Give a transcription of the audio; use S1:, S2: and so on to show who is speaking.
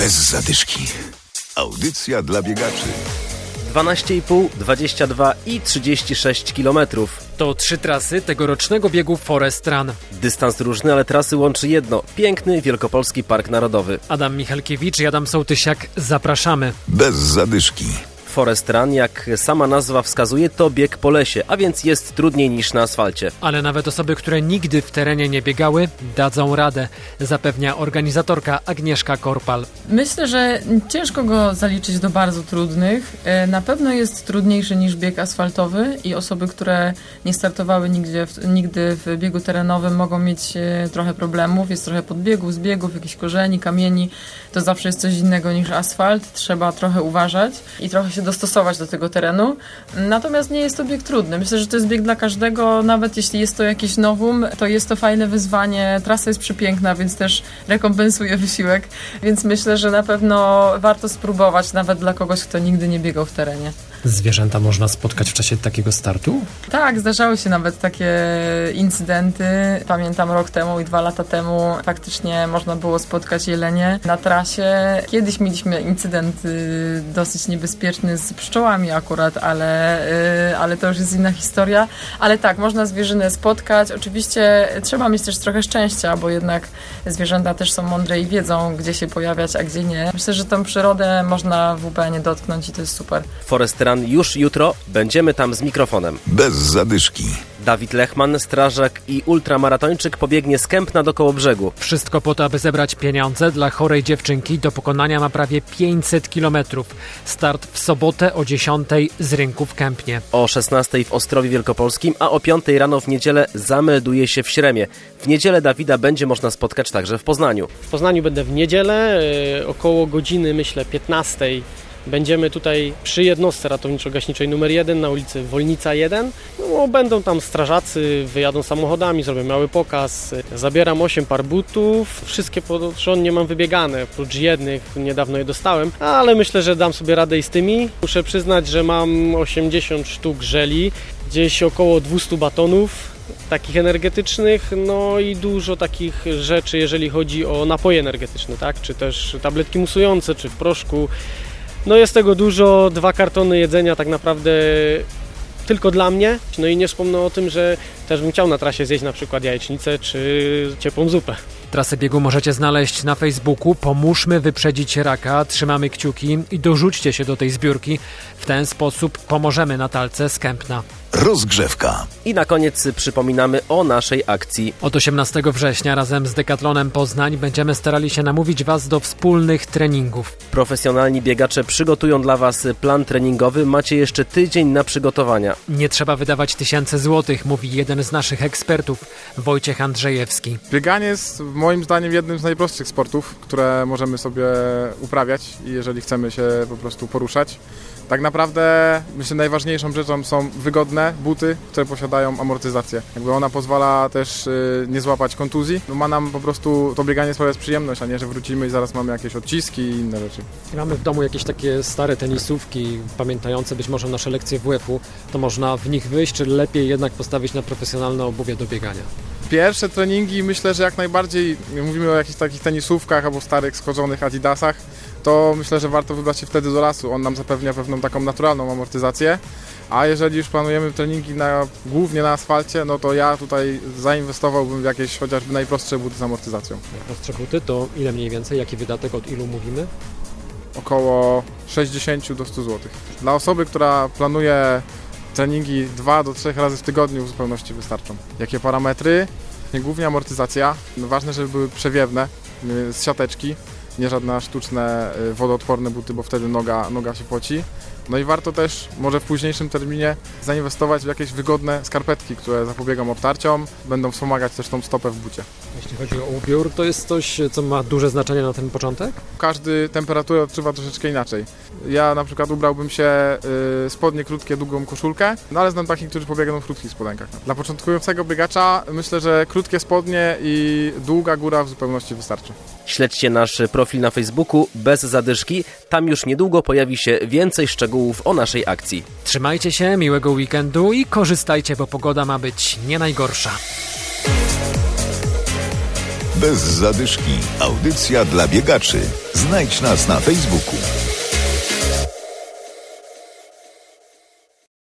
S1: Bez zadyszki. Audycja dla biegaczy.
S2: 12,5, 22 i 36 kilometrów.
S3: To trzy trasy tegorocznego biegu Forest Run.
S2: Dystans różny, ale trasy łączy jedno. Piękny Wielkopolski Park Narodowy.
S3: Adam Michalkiewicz i Adam Sołtysiak zapraszamy.
S1: Bez zadyszki.
S2: Forest Run, jak sama nazwa wskazuje, to bieg po lesie, a więc jest trudniej niż na asfalcie.
S3: Ale nawet osoby, które nigdy w terenie nie biegały, dadzą radę, zapewnia organizatorka Agnieszka Korpal.
S4: Myślę, że ciężko go zaliczyć do bardzo trudnych. E, na pewno jest trudniejszy niż bieg asfaltowy i osoby, które nie startowały nigdzie, nigdy w biegu terenowym mogą mieć e, trochę problemów. Jest trochę podbiegów, zbiegów, jakichś korzeni, kamieni. To zawsze jest coś innego niż asfalt. Trzeba trochę uważać i trochę się się dostosować do tego terenu. Natomiast nie jest to bieg trudny. Myślę, że to jest bieg dla każdego, nawet jeśli jest to jakieś nowum, to jest to fajne wyzwanie. Trasa jest przepiękna, więc też rekompensuje wysiłek, więc myślę, że na pewno warto spróbować, nawet dla kogoś, kto nigdy nie biegał w terenie.
S3: Zwierzęta można spotkać w czasie takiego startu?
S4: Tak, zdarzały się nawet takie incydenty. Pamiętam rok temu i dwa lata temu faktycznie można było spotkać jelenie na trasie. Kiedyś mieliśmy incydent y, dosyć niebezpieczny z pszczołami akurat, ale, y, ale to już jest inna historia. Ale tak, można zwierzynę spotkać. Oczywiście trzeba mieć też trochę szczęścia, bo jednak zwierzęta też są mądre i wiedzą, gdzie się pojawiać, a gdzie nie. Myślę, że tą przyrodę można w WP dotknąć i to jest super.
S2: Forest już jutro. Będziemy tam z mikrofonem.
S1: Bez zadyszki.
S2: Dawid Lechman, strażak i ultramaratończyk pobiegnie z Kępna do Kołobrzegu.
S3: Wszystko po to, aby zebrać pieniądze dla chorej dziewczynki. Do pokonania ma prawie 500 kilometrów. Start w sobotę o 10 z rynku w Kępnie.
S2: O 16 w Ostrowie Wielkopolskim, a o 5 rano w niedzielę zamelduje się w Śremie. W niedzielę Dawida będzie można spotkać także w Poznaniu.
S5: W Poznaniu będę w niedzielę, e, około godziny myślę 15 Będziemy tutaj przy jednostce ratowniczo-gaśniczej numer 1 na ulicy Wolnica 1. No, będą tam strażacy, wyjadą samochodami, zrobię mały pokaz. Zabieram 8 par butów, wszystkie porządnie mam wybiegane, oprócz jednych, niedawno je dostałem, ale myślę, że dam sobie radę i z tymi. Muszę przyznać, że mam 80 sztuk żeli, gdzieś około 200 batonów, takich energetycznych, no i dużo takich rzeczy, jeżeli chodzi o napoje energetyczne, tak? Czy też tabletki musujące, czy w proszku. No jest tego dużo, dwa kartony jedzenia tak naprawdę tylko dla mnie. No i nie wspomnę o tym, że też bym chciał na trasie zjeść na przykład jajecznicę czy ciepłą zupę.
S3: Trasę biegu możecie znaleźć na Facebooku. Pomóżmy wyprzedzić raka, trzymamy kciuki i dorzućcie się do tej zbiórki. W ten sposób pomożemy Natalce z Kępna.
S1: Rozgrzewka.
S2: I na koniec przypominamy o naszej akcji.
S3: Od 18 września razem z Dekatlonem Poznań będziemy starali się namówić Was do wspólnych treningów.
S2: Profesjonalni biegacze przygotują dla Was plan treningowy. Macie jeszcze tydzień na przygotowania.
S3: Nie trzeba wydawać tysięcy złotych, mówi jeden z naszych ekspertów, Wojciech Andrzejewski.
S6: Bieganie jest moim zdaniem jednym z najprostszych sportów, które możemy sobie uprawiać i jeżeli chcemy się po prostu poruszać. Tak naprawdę myślę najważniejszą rzeczą są wygodne buty, które posiadają amortyzację. Jakby ona pozwala też y, nie złapać kontuzji. No ma nam po prostu to bieganie sprawiać przyjemność, a nie, że wrócimy i zaraz mamy jakieś odciski i inne rzeczy.
S3: Mamy w domu jakieś takie stare tenisówki, pamiętające być może nasze lekcje WF-u, to można w nich wyjść, czy lepiej jednak postawić na profesjonalne obuwie do biegania?
S6: Pierwsze treningi myślę, że jak najbardziej, mówimy o jakichś takich tenisówkach albo starych, schodzonych adidasach, to myślę, że warto wybrać się wtedy do lasu. On nam zapewnia pewną taką naturalną amortyzację. A jeżeli już planujemy treningi na, głównie na asfalcie, no to ja tutaj zainwestowałbym w jakieś chociażby najprostsze buty z amortyzacją.
S3: Najprostsze buty to ile mniej więcej? Jaki wydatek od ilu mówimy?
S6: Około 60 do 100 zł. Dla osoby, która planuje treningi 2 do 3 razy w tygodniu w zupełności wystarczą. Jakie parametry? Głównie amortyzacja. Ważne, żeby były przewiewne z siateczki, nie żadne sztuczne y, wodoodporne buty, bo wtedy noga, noga się poci. No i warto też może w późniejszym terminie zainwestować w jakieś wygodne skarpetki, które zapobiegą obtarciom, będą wspomagać też tą stopę w bucie.
S3: Jeśli chodzi o ubiór, to jest coś, co ma duże znaczenie na ten początek?
S6: Każdy temperaturę odczuwa troszeczkę inaczej. Ja na przykład ubrałbym się y, spodnie krótkie, długą koszulkę, no ale znam takich, którzy pobiegną w krótkich spodenkach. Dla początkującego biegacza myślę, że krótkie spodnie i długa góra w zupełności wystarczy.
S2: Śledźcie nasz profil na Facebooku bez zadyszki. Tam już niedługo pojawi się więcej szczegółów o naszej akcji.
S3: Trzymajcie się, miłego weekendu i korzystajcie, bo pogoda ma być nie najgorsza.
S1: Bez zadyszki. Audycja dla biegaczy. Znajdź nas na Facebooku.